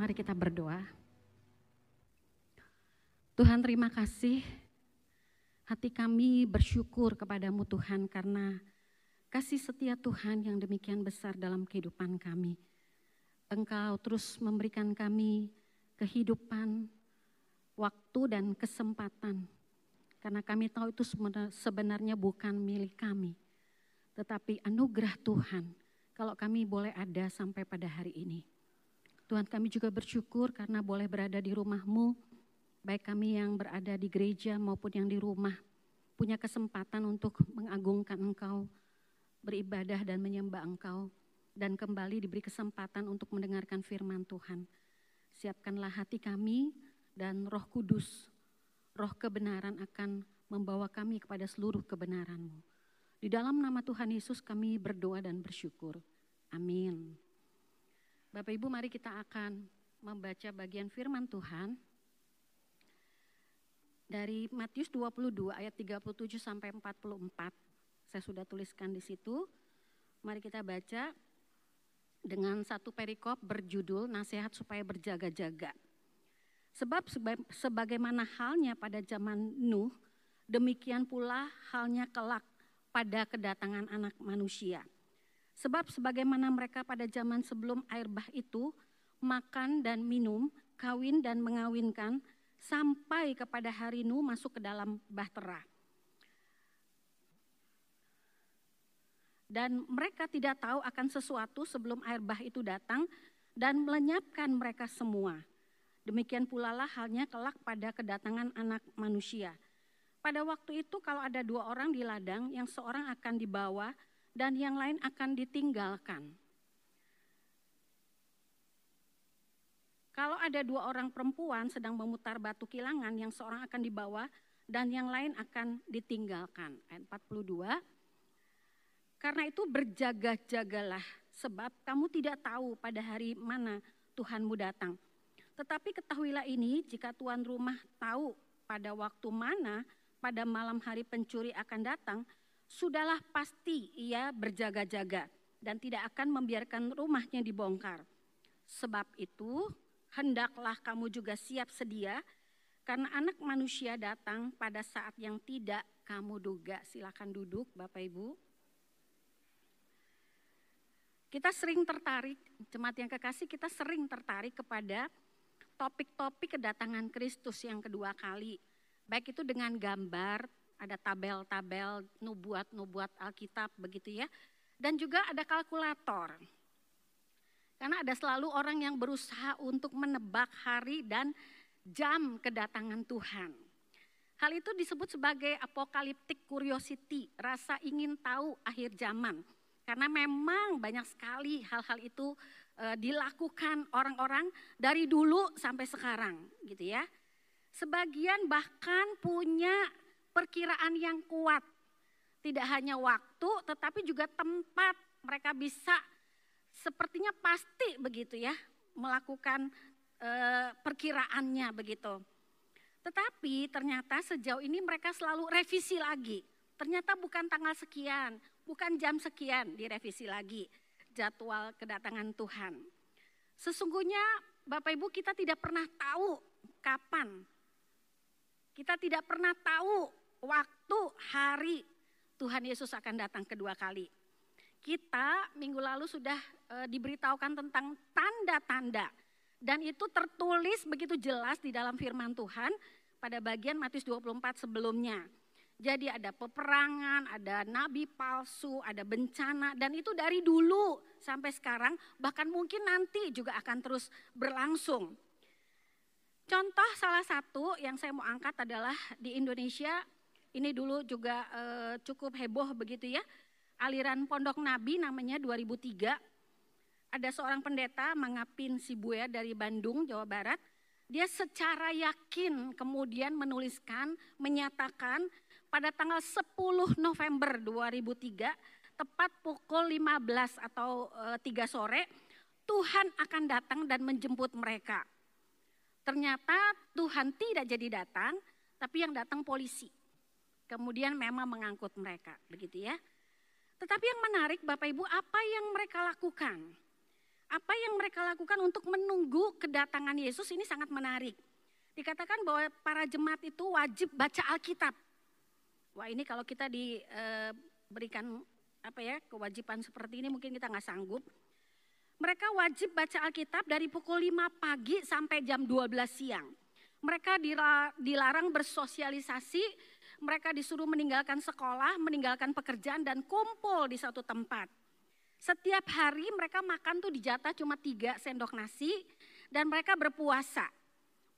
Mari kita berdoa. Tuhan terima kasih. Hati kami bersyukur kepadamu Tuhan karena kasih setia Tuhan yang demikian besar dalam kehidupan kami. Engkau terus memberikan kami kehidupan, waktu dan kesempatan. Karena kami tahu itu sebenarnya bukan milik kami. Tetapi anugerah Tuhan kalau kami boleh ada sampai pada hari ini. Tuhan kami juga bersyukur karena boleh berada di rumahmu, baik kami yang berada di gereja maupun yang di rumah, punya kesempatan untuk mengagungkan Engkau, beribadah dan menyembah Engkau, dan kembali diberi kesempatan untuk mendengarkan firman Tuhan. Siapkanlah hati kami dan roh kudus, roh kebenaran akan membawa kami kepada seluruh kebenaranmu. Di dalam nama Tuhan Yesus kami berdoa dan bersyukur. Amin. Bapak Ibu mari kita akan membaca bagian firman Tuhan dari Matius 22 ayat 37 sampai 44. Saya sudah tuliskan di situ. Mari kita baca dengan satu perikop berjudul nasihat supaya berjaga-jaga. Sebab sebagaimana halnya pada zaman Nuh, demikian pula halnya kelak pada kedatangan anak manusia. Sebab sebagaimana mereka pada zaman sebelum air bah itu makan dan minum, kawin dan mengawinkan sampai kepada hari Nuh masuk ke dalam bahtera. Dan mereka tidak tahu akan sesuatu sebelum air bah itu datang dan melenyapkan mereka semua. Demikian pula lah halnya kelak pada kedatangan anak manusia. Pada waktu itu kalau ada dua orang di ladang, yang seorang akan dibawa dan yang lain akan ditinggalkan. Kalau ada dua orang perempuan sedang memutar batu kilangan, yang seorang akan dibawa dan yang lain akan ditinggalkan. Ayat 42. Karena itu berjaga-jagalah sebab kamu tidak tahu pada hari mana Tuhanmu datang. Tetapi ketahuilah ini jika tuan rumah tahu pada waktu mana pada malam hari pencuri akan datang, sudahlah pasti ia berjaga-jaga dan tidak akan membiarkan rumahnya dibongkar. Sebab itu, hendaklah kamu juga siap sedia, karena anak manusia datang pada saat yang tidak kamu duga. Silakan duduk Bapak Ibu. Kita sering tertarik, jemaat yang kekasih kita sering tertarik kepada topik-topik kedatangan Kristus yang kedua kali. Baik itu dengan gambar, ada tabel-tabel nubuat-nubuat Alkitab begitu ya. Dan juga ada kalkulator. Karena ada selalu orang yang berusaha untuk menebak hari dan jam kedatangan Tuhan. Hal itu disebut sebagai apokaliptik curiosity, rasa ingin tahu akhir zaman. Karena memang banyak sekali hal-hal itu e, dilakukan orang-orang dari dulu sampai sekarang gitu ya. Sebagian bahkan punya perkiraan yang kuat. Tidak hanya waktu tetapi juga tempat mereka bisa sepertinya pasti begitu ya melakukan e, perkiraannya begitu. Tetapi ternyata sejauh ini mereka selalu revisi lagi. Ternyata bukan tanggal sekian, bukan jam sekian direvisi lagi jadwal kedatangan Tuhan. Sesungguhnya Bapak Ibu kita tidak pernah tahu kapan. Kita tidak pernah tahu waktu, hari Tuhan Yesus akan datang kedua kali. Kita minggu lalu sudah e, diberitahukan tentang tanda-tanda dan itu tertulis begitu jelas di dalam firman Tuhan pada bagian Matius 24 sebelumnya. Jadi ada peperangan, ada nabi palsu, ada bencana dan itu dari dulu sampai sekarang bahkan mungkin nanti juga akan terus berlangsung. Contoh salah satu yang saya mau angkat adalah di Indonesia ini dulu juga uh, cukup heboh begitu ya. Aliran Pondok Nabi namanya 2003. Ada seorang pendeta Mangapin Sibuya dari Bandung, Jawa Barat. Dia secara yakin kemudian menuliskan, menyatakan pada tanggal 10 November 2003, tepat pukul 15 atau e, eh, 3 sore, Tuhan akan datang dan menjemput mereka. Ternyata Tuhan tidak jadi datang, tapi yang datang polisi kemudian memang mengangkut mereka, begitu ya. Tetapi yang menarik Bapak Ibu, apa yang mereka lakukan? apa yang mereka lakukan untuk menunggu kedatangan Yesus ini sangat menarik. Dikatakan bahwa para jemaat itu wajib baca Alkitab. Wah ini kalau kita diberikan eh, apa ya kewajiban seperti ini mungkin kita nggak sanggup. Mereka wajib baca Alkitab dari pukul 5 pagi sampai jam 12 siang. Mereka dilarang bersosialisasi, mereka disuruh meninggalkan sekolah, meninggalkan pekerjaan dan kumpul di satu tempat. Setiap hari mereka makan tuh dijatah cuma tiga sendok nasi dan mereka berpuasa.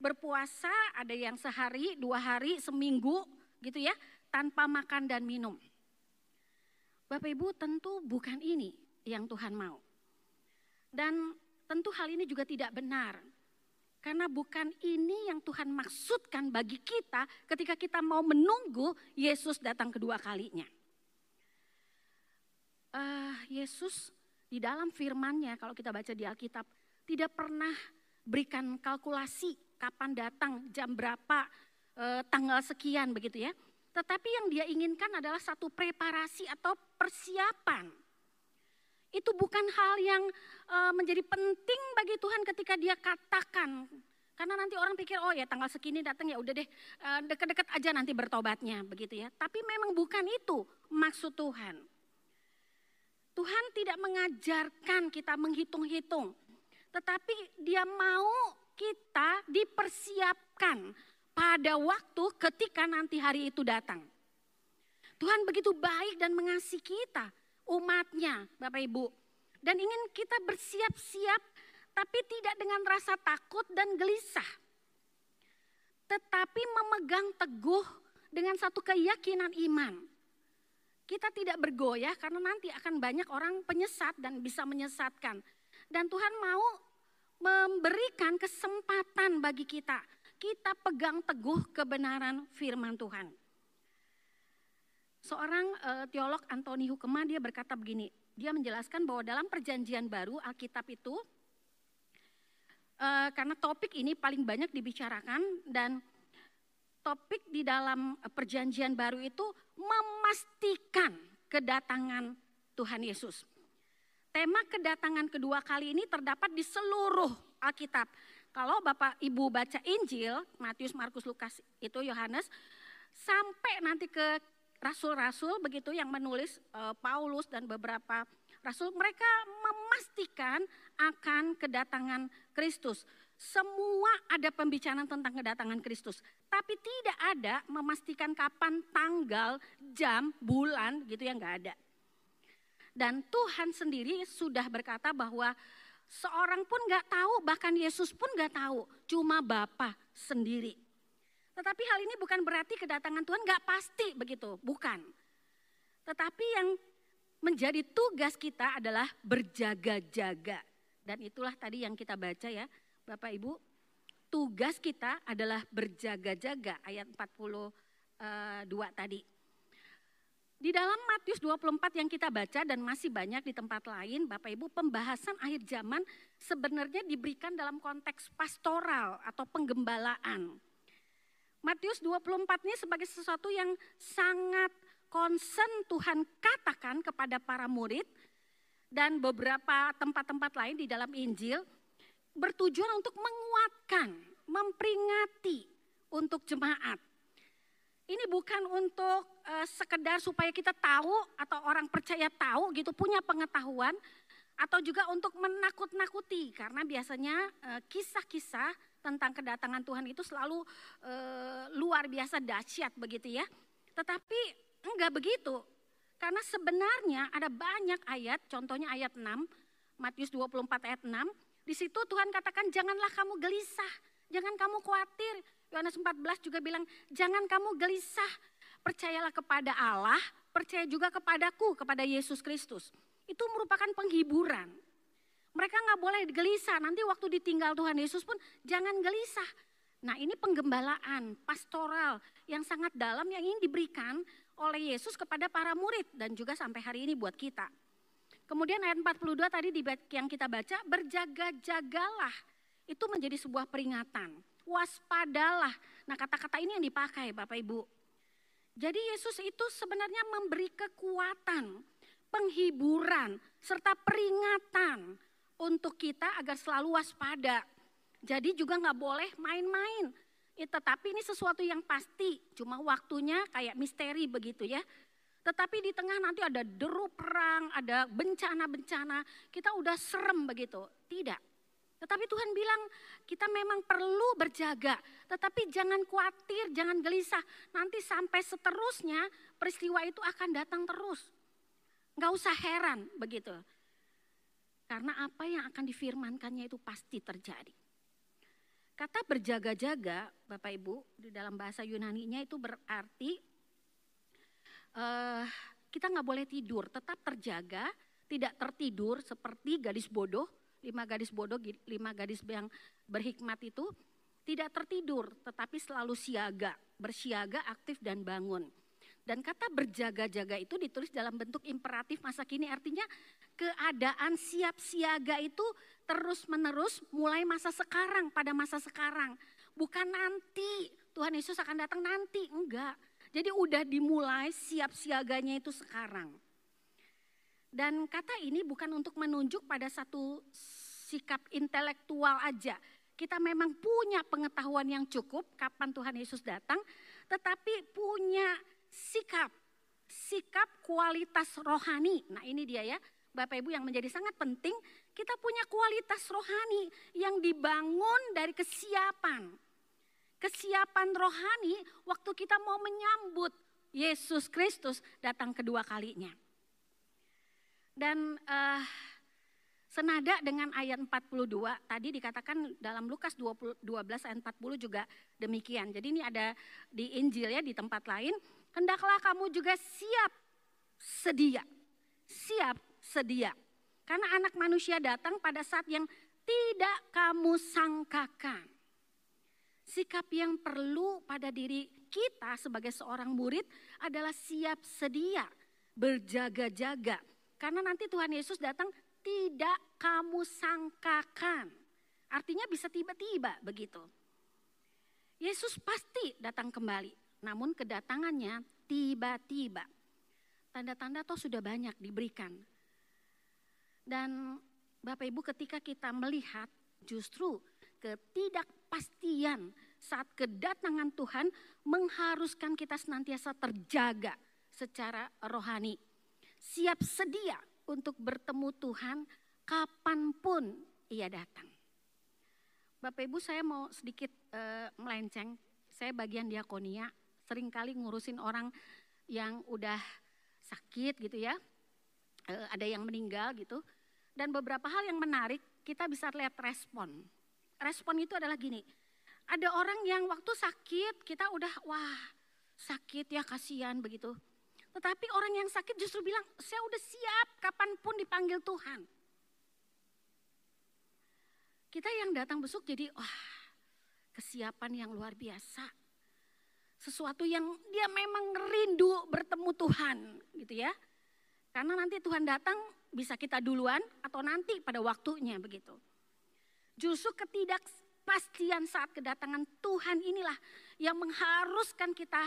Berpuasa ada yang sehari, dua hari, seminggu gitu ya tanpa makan dan minum. Bapak Ibu tentu bukan ini yang Tuhan mau. Dan tentu hal ini juga tidak benar. Karena bukan ini yang Tuhan maksudkan bagi kita ketika kita mau menunggu Yesus datang kedua kalinya uh, Yesus di dalam firman-Nya kalau kita baca di Alkitab tidak pernah berikan kalkulasi kapan datang, jam berapa, uh, tanggal sekian begitu ya. Tetapi yang dia inginkan adalah satu preparasi atau persiapan. Itu bukan hal yang uh, menjadi penting bagi Tuhan ketika dia katakan. Karena nanti orang pikir, oh ya tanggal segini datang ya udah deh deket-deket aja nanti bertobatnya begitu ya. Tapi memang bukan itu maksud Tuhan. Tuhan tidak mengajarkan kita menghitung-hitung, tetapi Dia mau kita dipersiapkan pada waktu ketika nanti hari itu datang. Tuhan begitu baik dan mengasihi kita, umatnya, Bapak Ibu. Dan ingin kita bersiap-siap, tapi tidak dengan rasa takut dan gelisah. Tetapi memegang teguh dengan satu keyakinan iman kita tidak bergoyah karena nanti akan banyak orang penyesat dan bisa menyesatkan. Dan Tuhan mau memberikan kesempatan bagi kita. Kita pegang teguh kebenaran firman Tuhan. Seorang uh, teolog Anthony Hukema dia berkata begini, dia menjelaskan bahwa dalam perjanjian baru Alkitab itu uh, karena topik ini paling banyak dibicarakan dan topik di dalam eh, perjanjian baru itu memastikan kedatangan Tuhan Yesus. Tema kedatangan kedua kali ini terdapat di seluruh Alkitab. Kalau Bapak Ibu baca Injil, Matius, Markus, Lukas, itu Yohanes, sampai nanti ke rasul-rasul begitu yang menulis uh, Paulus dan beberapa rasul, mereka memastikan akan kedatangan Kristus. Semua ada pembicaraan tentang kedatangan Kristus, tapi tidak ada memastikan kapan tanggal, jam, bulan gitu ya nggak ada. Dan Tuhan sendiri sudah berkata bahwa seorang pun nggak tahu, bahkan Yesus pun nggak tahu, cuma Bapa sendiri. Tetapi hal ini bukan berarti kedatangan Tuhan nggak pasti begitu, bukan. Tetapi yang menjadi tugas kita adalah berjaga-jaga. Dan itulah tadi yang kita baca ya, Bapak Ibu, tugas kita adalah berjaga-jaga ayat 42 eh, tadi. Di dalam Matius 24 yang kita baca dan masih banyak di tempat lain, Bapak Ibu, pembahasan akhir zaman sebenarnya diberikan dalam konteks pastoral atau penggembalaan. Matius 24 ini sebagai sesuatu yang sangat concern Tuhan katakan kepada para murid dan beberapa tempat-tempat lain di dalam Injil bertujuan untuk menguatkan, memperingati untuk jemaat. Ini bukan untuk uh, sekedar supaya kita tahu atau orang percaya tahu gitu punya pengetahuan atau juga untuk menakut-nakuti karena biasanya eh, kisah-kisah tentang kedatangan Tuhan itu selalu uh, luar biasa dahsyat begitu ya. Tetapi enggak begitu. Karena sebenarnya ada banyak ayat, contohnya ayat 6, Matius 24 ayat 6, di situ Tuhan katakan janganlah kamu gelisah, jangan kamu khawatir. Yohanes 14 juga bilang jangan kamu gelisah, percayalah kepada Allah, percaya juga kepadaku, kepada Yesus Kristus. Itu merupakan penghiburan. Mereka nggak boleh gelisah, nanti waktu ditinggal Tuhan Yesus pun jangan gelisah. Nah ini penggembalaan, pastoral yang sangat dalam yang ingin diberikan oleh Yesus kepada para murid dan juga sampai hari ini buat kita. Kemudian ayat 42 tadi yang kita baca, berjaga-jagalah. Itu menjadi sebuah peringatan. Waspadalah. Nah kata-kata ini yang dipakai Bapak Ibu. Jadi Yesus itu sebenarnya memberi kekuatan, penghiburan, serta peringatan untuk kita agar selalu waspada. Jadi juga nggak boleh main-main. Tetapi ini sesuatu yang pasti, cuma waktunya kayak misteri begitu ya. Tetapi di tengah nanti ada deru perang, ada bencana-bencana, kita udah serem begitu. Tidak. Tetapi Tuhan bilang kita memang perlu berjaga, tetapi jangan khawatir, jangan gelisah. Nanti sampai seterusnya peristiwa itu akan datang terus. Nggak usah heran begitu. Karena apa yang akan difirmankannya itu pasti terjadi. Kata berjaga-jaga, Bapak Ibu, di dalam bahasa Yunani-nya itu berarti uh, kita nggak boleh tidur, tetap terjaga, tidak tertidur seperti gadis bodoh, lima gadis bodoh, lima gadis yang berhikmat itu tidak tertidur, tetapi selalu siaga, bersiaga, aktif dan bangun. Dan kata berjaga-jaga itu ditulis dalam bentuk imperatif masa kini artinya keadaan siap siaga itu terus menerus mulai masa sekarang pada masa sekarang. Bukan nanti Tuhan Yesus akan datang nanti, enggak. Jadi udah dimulai siap siaganya itu sekarang. Dan kata ini bukan untuk menunjuk pada satu sikap intelektual aja. Kita memang punya pengetahuan yang cukup kapan Tuhan Yesus datang, tetapi punya sikap, sikap kualitas rohani. Nah ini dia ya, Bapak Ibu yang menjadi sangat penting, kita punya kualitas rohani yang dibangun dari kesiapan. Kesiapan rohani waktu kita mau menyambut Yesus Kristus datang kedua kalinya. Dan uh, senada dengan ayat 42, tadi dikatakan dalam Lukas 20, 12 ayat 40 juga demikian. Jadi ini ada di Injil ya di tempat lain, hendaklah kamu juga siap sedia. Siap sedia. Karena anak manusia datang pada saat yang tidak kamu sangkakan. Sikap yang perlu pada diri kita sebagai seorang murid adalah siap sedia, berjaga-jaga. Karena nanti Tuhan Yesus datang tidak kamu sangkakan. Artinya bisa tiba-tiba begitu. Yesus pasti datang kembali. Namun kedatangannya tiba-tiba. Tanda-tanda toh sudah banyak diberikan. Dan Bapak Ibu ketika kita melihat justru ketidakpastian saat kedatangan Tuhan mengharuskan kita senantiasa terjaga secara rohani. Siap sedia untuk bertemu Tuhan kapan pun ia datang. Bapak Ibu saya mau sedikit uh, melenceng, saya bagian diakonia sering kali ngurusin orang yang udah sakit gitu ya, e, ada yang meninggal gitu. Dan beberapa hal yang menarik kita bisa lihat respon. Respon itu adalah gini, ada orang yang waktu sakit kita udah wah sakit ya kasihan begitu. Tetapi orang yang sakit justru bilang saya udah siap kapan pun dipanggil Tuhan. Kita yang datang besok jadi wah kesiapan yang luar biasa sesuatu yang dia memang rindu bertemu Tuhan gitu ya. Karena nanti Tuhan datang bisa kita duluan atau nanti pada waktunya begitu. Justru ketidakpastian saat kedatangan Tuhan inilah yang mengharuskan kita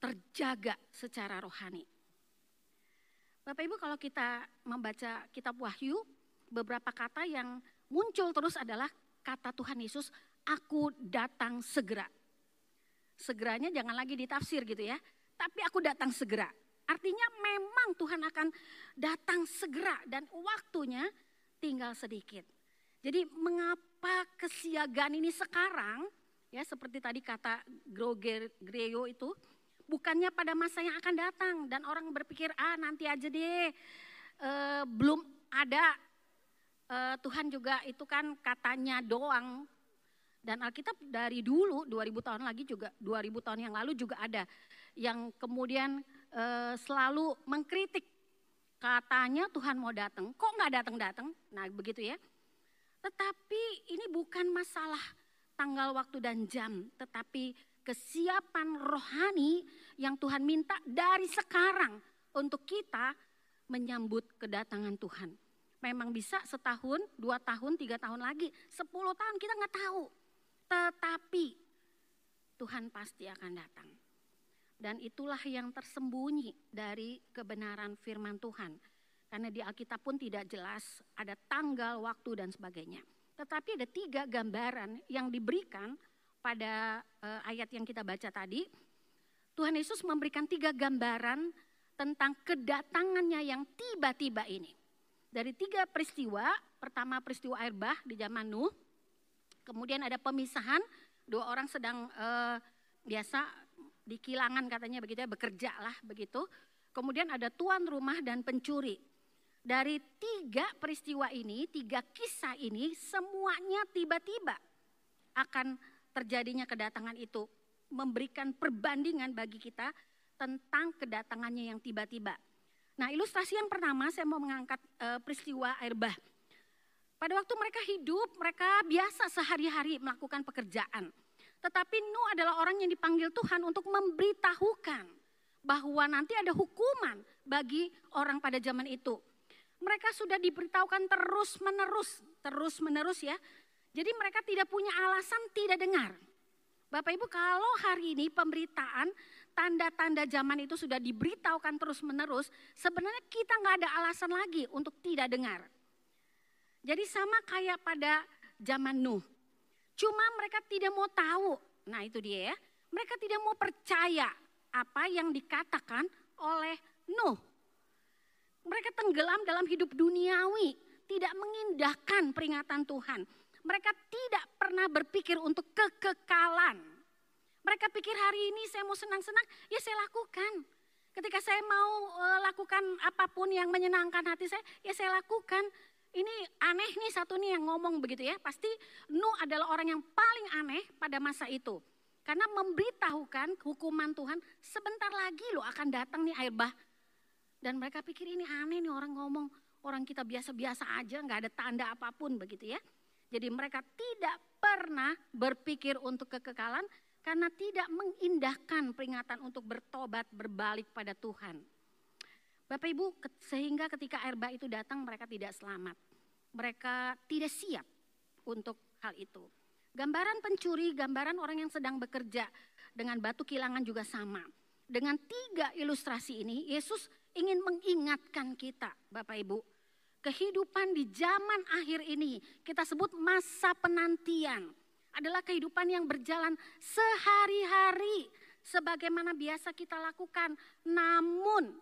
terjaga secara rohani. Bapak Ibu kalau kita membaca kitab Wahyu, beberapa kata yang muncul terus adalah kata Tuhan Yesus, aku datang segera. Segeranya jangan lagi ditafsir gitu ya. Tapi aku datang segera. Artinya memang Tuhan akan datang segera dan waktunya tinggal sedikit. Jadi mengapa kesiagaan ini sekarang ya seperti tadi kata Groger Greo itu bukannya pada masa yang akan datang dan orang berpikir ah nanti aja deh e, belum ada e, Tuhan juga itu kan katanya doang dan Alkitab dari dulu 2000 tahun lagi juga 2000 tahun yang lalu juga ada yang kemudian e, selalu mengkritik katanya Tuhan mau datang, kok nggak datang-datang? Nah begitu ya. Tetapi ini bukan masalah tanggal waktu dan jam, tetapi kesiapan rohani yang Tuhan minta dari sekarang untuk kita menyambut kedatangan Tuhan. Memang bisa setahun, dua tahun, tiga tahun lagi, sepuluh tahun kita nggak tahu. Tetapi Tuhan pasti akan datang. Dan itulah yang tersembunyi dari kebenaran firman Tuhan. Karena di Alkitab pun tidak jelas ada tanggal, waktu dan sebagainya. Tetapi ada tiga gambaran yang diberikan pada uh, ayat yang kita baca tadi. Tuhan Yesus memberikan tiga gambaran tentang kedatangannya yang tiba-tiba ini. Dari tiga peristiwa, pertama peristiwa air bah di zaman Nuh, kemudian ada pemisahan, dua orang sedang uh, biasa di kilangan katanya begitu ya, bekerja lah begitu. Kemudian ada tuan rumah dan pencuri. Dari tiga peristiwa ini, tiga kisah ini, semuanya tiba-tiba akan terjadinya kedatangan itu. Memberikan perbandingan bagi kita tentang kedatangannya yang tiba-tiba. Nah ilustrasi yang pertama saya mau mengangkat e, peristiwa air bah. Pada waktu mereka hidup, mereka biasa sehari-hari melakukan pekerjaan. Tetapi Nuh adalah orang yang dipanggil Tuhan untuk memberitahukan bahwa nanti ada hukuman bagi orang pada zaman itu mereka sudah diberitahukan terus menerus, terus menerus ya. Jadi mereka tidak punya alasan tidak dengar. Bapak Ibu kalau hari ini pemberitaan tanda-tanda zaman itu sudah diberitahukan terus menerus, sebenarnya kita nggak ada alasan lagi untuk tidak dengar. Jadi sama kayak pada zaman Nuh. Cuma mereka tidak mau tahu. Nah itu dia ya. Mereka tidak mau percaya apa yang dikatakan oleh Nuh mereka tenggelam dalam hidup duniawi, tidak mengindahkan peringatan Tuhan. Mereka tidak pernah berpikir untuk kekekalan. Mereka pikir hari ini saya mau senang-senang, ya saya lakukan. Ketika saya mau uh, lakukan apa pun yang menyenangkan hati saya, ya saya lakukan. Ini aneh nih satu nih yang ngomong begitu ya. Pasti Nuh adalah orang yang paling aneh pada masa itu. Karena memberitahukan hukuman Tuhan sebentar lagi loh akan datang nih air bah dan mereka pikir ini aneh nih orang ngomong, orang kita biasa-biasa aja, nggak ada tanda apa pun begitu ya. Jadi mereka tidak pernah berpikir untuk kekekalan karena tidak mengindahkan peringatan untuk bertobat, berbalik pada Tuhan. Bapak Ibu, sehingga ketika air bah itu datang mereka tidak selamat. Mereka tidak siap untuk hal itu. Gambaran pencuri, gambaran orang yang sedang bekerja dengan batu kilangan juga sama. Dengan tiga ilustrasi ini, Yesus ingin mengingatkan kita, Bapak Ibu. Kehidupan di zaman akhir ini, kita sebut masa penantian, adalah kehidupan yang berjalan sehari-hari sebagaimana biasa kita lakukan, namun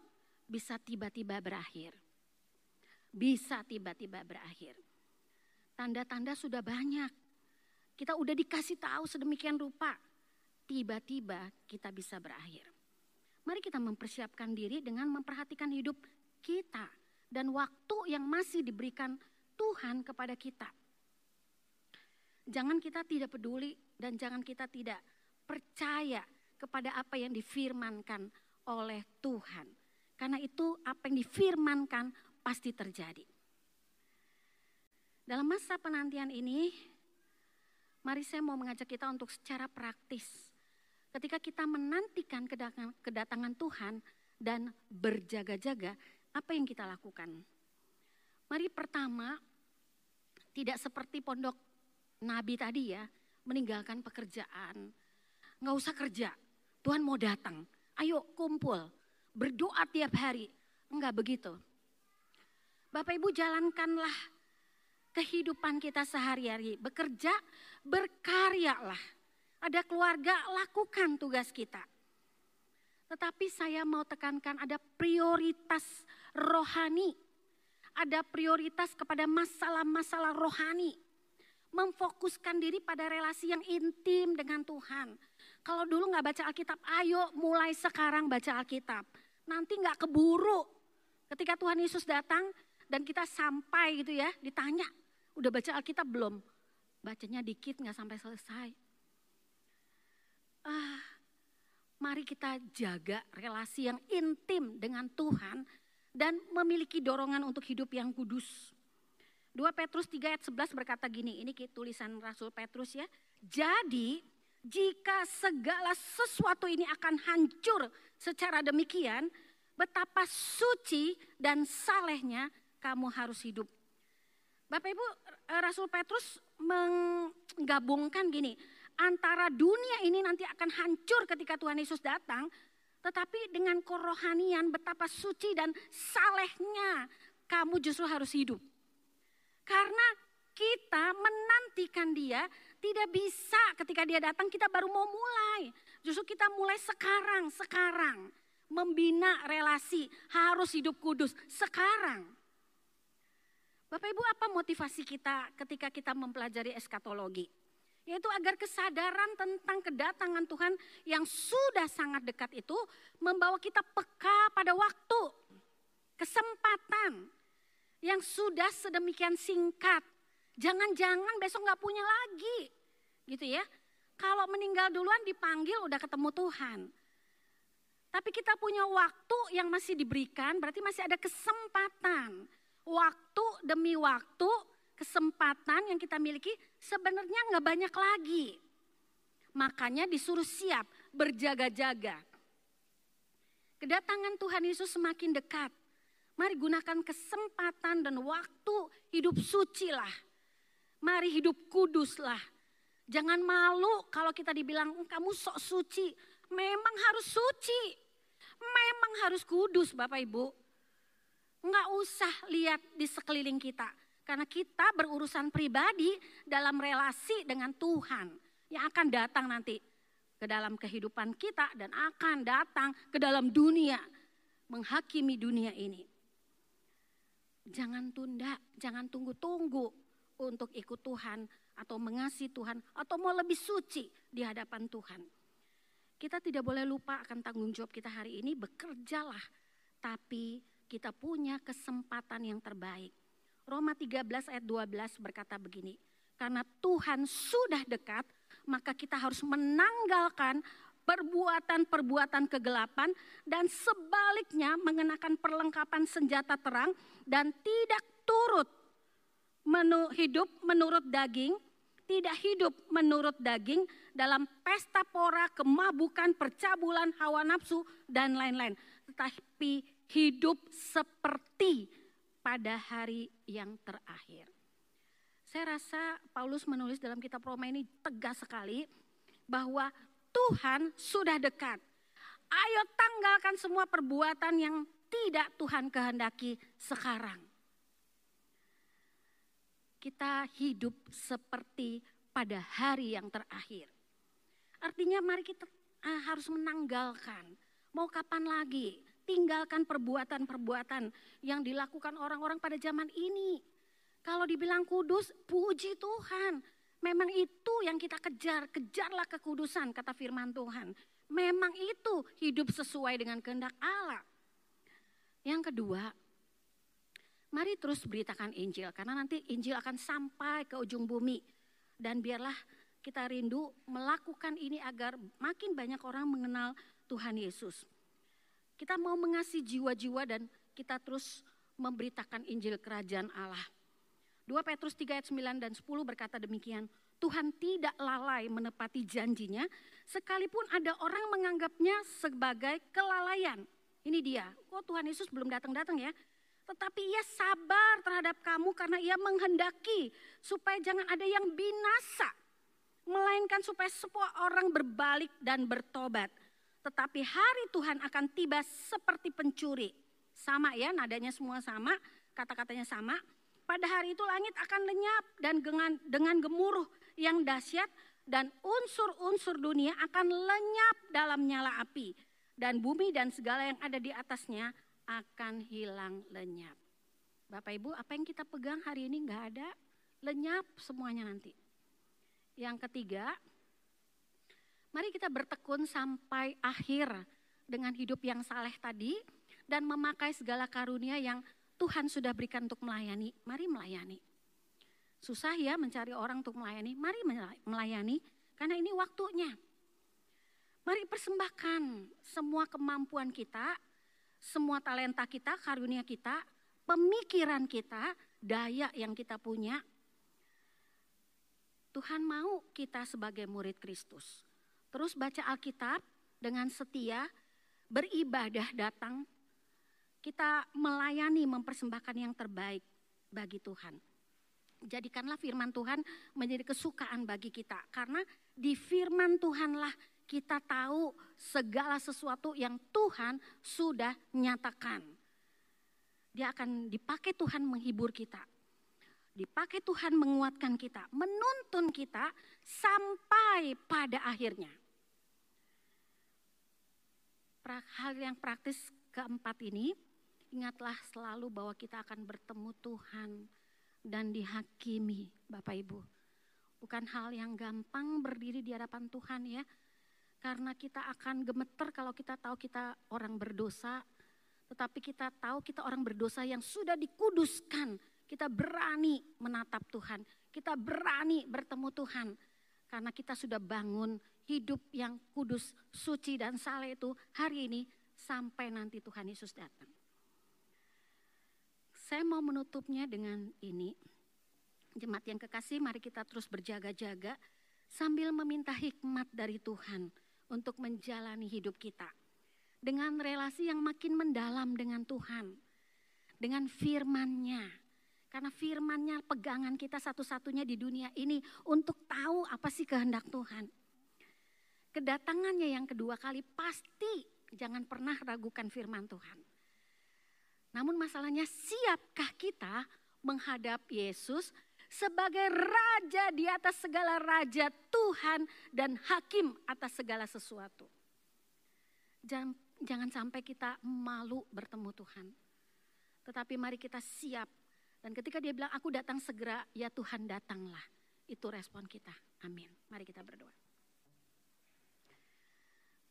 bisa tiba-tiba berakhir. Bisa tiba-tiba berakhir. Tanda-tanda sudah banyak. Kita udah dikasih tahu sedemikian rupa. Tiba-tiba kita bisa berakhir. Mari kita mempersiapkan diri dengan memperhatikan hidup kita dan waktu yang masih diberikan Tuhan kepada kita. Jangan kita tidak peduli dan jangan kita tidak percaya kepada apa yang difirmankan oleh Tuhan. Karena itu apa yang difirmankan pasti terjadi. Dalam masa penantian ini, mari saya mau mengajak kita untuk secara praktis ketika kita menantikan kedatangan Tuhan dan berjaga-jaga, apa yang kita lakukan? Mari pertama, tidak seperti pondok Nabi tadi ya, meninggalkan pekerjaan. Nggak usah kerja, Tuhan mau datang. Ayo kumpul, berdoa tiap hari. Enggak begitu. Bapak Ibu jalankanlah kehidupan kita sehari-hari. Bekerja, berkaryalah ada keluarga, lakukan tugas kita. Tetapi saya mau tekankan ada prioritas rohani. Ada prioritas kepada masalah-masalah rohani. Memfokuskan diri pada relasi yang intim dengan Tuhan. Kalau dulu nggak baca Alkitab, ayo mulai sekarang baca Alkitab. Nanti nggak keburu. Ketika Tuhan Yesus datang dan kita sampai gitu ya, ditanya, udah baca Alkitab belum? Bacanya dikit nggak sampai selesai ah, mari kita jaga relasi yang intim dengan Tuhan dan memiliki dorongan untuk hidup yang kudus. 2 Petrus 3 ayat 11 berkata gini, ini tulisan Rasul Petrus ya. Jadi jika segala sesuatu ini akan hancur secara demikian, betapa suci dan salehnya kamu harus hidup. Bapak Ibu, Rasul Petrus menggabungkan gini, antara dunia ini nanti akan hancur ketika Tuhan Yesus datang, tetapi dengan kerohanian betapa suci dan salehnya kamu justru harus hidup. Karena kita menantikan dia tidak bisa ketika dia datang kita baru mau mulai. Justru kita mulai sekarang, sekarang. Membina relasi, harus hidup kudus sekarang. Bapak Ibu apa motivasi kita ketika kita mempelajari eskatologi? Yaitu agar kesadaran tentang kedatangan Tuhan yang sudah sangat dekat itu membawa kita peka pada waktu, kesempatan yang sudah sedemikian singkat. Jangan-jangan besok nggak punya lagi, gitu ya. Kalau meninggal duluan dipanggil udah ketemu Tuhan. Tapi kita punya waktu yang masih diberikan, berarti masih ada kesempatan. Waktu demi waktu kesempatan yang kita miliki sebenarnya nggak banyak lagi. Makanya disuruh siap, berjaga-jaga. Kedatangan Tuhan Yesus semakin dekat. Mari gunakan kesempatan dan waktu hidup suci lah. Mari hidup kudus lah. Jangan malu kalau kita dibilang kamu sok suci. Memang harus suci. Memang harus kudus Bapak Ibu. Enggak usah lihat di sekeliling kita. Karena kita berurusan pribadi dalam relasi dengan Tuhan yang akan datang nanti ke dalam kehidupan kita dan akan datang ke dalam dunia menghakimi dunia ini. Jangan tunda, jangan tunggu-tunggu untuk ikut Tuhan atau mengasihi Tuhan atau mau lebih suci di hadapan Tuhan. Kita tidak boleh lupa akan tanggung jawab kita hari ini bekerjalah tapi kita punya kesempatan yang terbaik Roma 13 ayat 12 berkata begini, karena Tuhan sudah dekat, maka kita harus menanggalkan perbuatan-perbuatan kegelapan dan sebaliknya mengenakan perlengkapan senjata terang dan tidak turut menu, hidup menurut daging, tidak hidup menurut daging dalam pesta pora, kemabukan, percabulan, hawa nafsu dan lain-lain, tetapi hidup seperti pada hari yang terakhir. Saya rasa Paulus menulis dalam kitab Roma ini tegas sekali bahwa Tuhan sudah dekat. Ayo tanggalkan semua perbuatan yang tidak Tuhan kehendaki sekarang. Kita hidup seperti pada hari yang terakhir. Artinya mari kita ah, harus menanggalkan. Mau kapan lagi? tinggalkan perbuatan-perbuatan yang dilakukan orang-orang pada zaman ini. Kalau dibilang kudus, puji Tuhan. Memang itu yang kita kejar, kejarlah kekudusan kata firman Tuhan. Memang itu hidup sesuai dengan kehendak Allah. Yang kedua, mari terus beritakan Injil karena nanti Injil akan sampai ke ujung bumi. Dan biarlah kita rindu melakukan ini agar makin banyak orang mengenal Tuhan Yesus. Kita mau mengasihi jiwa-jiwa dan kita terus memberitakan Injil kerajaan Allah. 2 Petrus 3 ayat 9 dan 10 berkata demikian, Tuhan tidak lalai menepati janjinya, sekalipun ada orang menganggapnya sebagai kelalaian. Ini dia, kok Tuhan Yesus belum datang-datang ya. Tetapi ia sabar terhadap kamu karena ia menghendaki supaya jangan ada yang binasa. Melainkan supaya semua orang berbalik dan bertobat. Tetapi hari Tuhan akan tiba seperti pencuri. Sama ya, nadanya semua sama, kata-katanya sama. Pada hari itu langit akan lenyap dan dengan, dengan gemuruh yang dahsyat dan unsur-unsur dunia akan lenyap dalam nyala api. Dan bumi dan segala yang ada di atasnya akan hilang lenyap. Bapak Ibu, apa yang kita pegang hari ini nggak ada, lenyap semuanya nanti. Yang ketiga, Mari kita bertekun sampai akhir dengan hidup yang saleh tadi dan memakai segala karunia yang Tuhan sudah berikan untuk melayani. Mari melayani. Susah ya mencari orang untuk melayani. Mari melayani karena ini waktunya. Mari persembahkan semua kemampuan kita, semua talenta kita, karunia kita, pemikiran kita, daya yang kita punya. Tuhan mau kita sebagai murid Kristus terus baca Alkitab dengan setia, beribadah datang, kita melayani mempersembahkan yang terbaik bagi Tuhan. Jadikanlah firman Tuhan menjadi kesukaan bagi kita karena di firman Tuhanlah kita tahu segala sesuatu yang Tuhan sudah nyatakan. dia akan dipakai Tuhan menghibur kita. Dipakai Tuhan menguatkan kita, menuntun kita sampai pada akhirnya. Hal yang praktis keempat ini, ingatlah selalu bahwa kita akan bertemu Tuhan dan dihakimi, Bapak Ibu. Bukan hal yang gampang berdiri di hadapan Tuhan ya. Karena kita akan gemeter kalau kita tahu kita orang berdosa, tetapi kita tahu kita orang berdosa yang sudah dikuduskan kita berani menatap Tuhan, kita berani bertemu Tuhan. Karena kita sudah bangun hidup yang kudus, suci dan saleh itu hari ini sampai nanti Tuhan Yesus datang. Saya mau menutupnya dengan ini. Jemaat yang kekasih, mari kita terus berjaga-jaga sambil meminta hikmat dari Tuhan untuk menjalani hidup kita. Dengan relasi yang makin mendalam dengan Tuhan. Dengan firman-Nya karena firmannya pegangan kita satu-satunya di dunia ini untuk tahu apa sih kehendak Tuhan. Kedatangannya yang kedua kali pasti jangan pernah ragukan firman Tuhan. Namun masalahnya siapkah kita menghadap Yesus sebagai raja di atas segala raja Tuhan dan hakim atas segala sesuatu. Jangan, jangan sampai kita malu bertemu Tuhan. Tetapi mari kita siap dan ketika dia bilang, aku datang segera, ya Tuhan datanglah. Itu respon kita. Amin. Mari kita berdoa.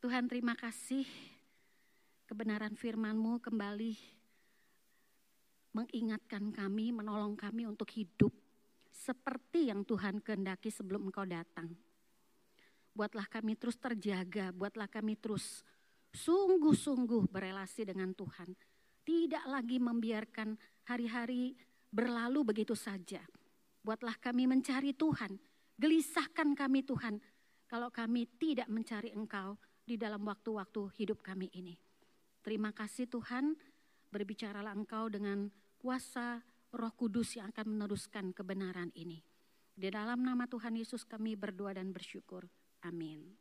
Tuhan terima kasih kebenaran firman-Mu kembali mengingatkan kami, menolong kami untuk hidup seperti yang Tuhan kehendaki sebelum Engkau datang. Buatlah kami terus terjaga, buatlah kami terus sungguh-sungguh berelasi dengan Tuhan. Tidak lagi membiarkan hari-hari berlalu begitu saja. Buatlah kami mencari Tuhan, gelisahkan kami Tuhan, kalau kami tidak mencari Engkau di dalam waktu-waktu hidup kami ini. Terima kasih Tuhan, berbicaralah Engkau dengan kuasa roh kudus yang akan meneruskan kebenaran ini. Di dalam nama Tuhan Yesus kami berdoa dan bersyukur. Amin.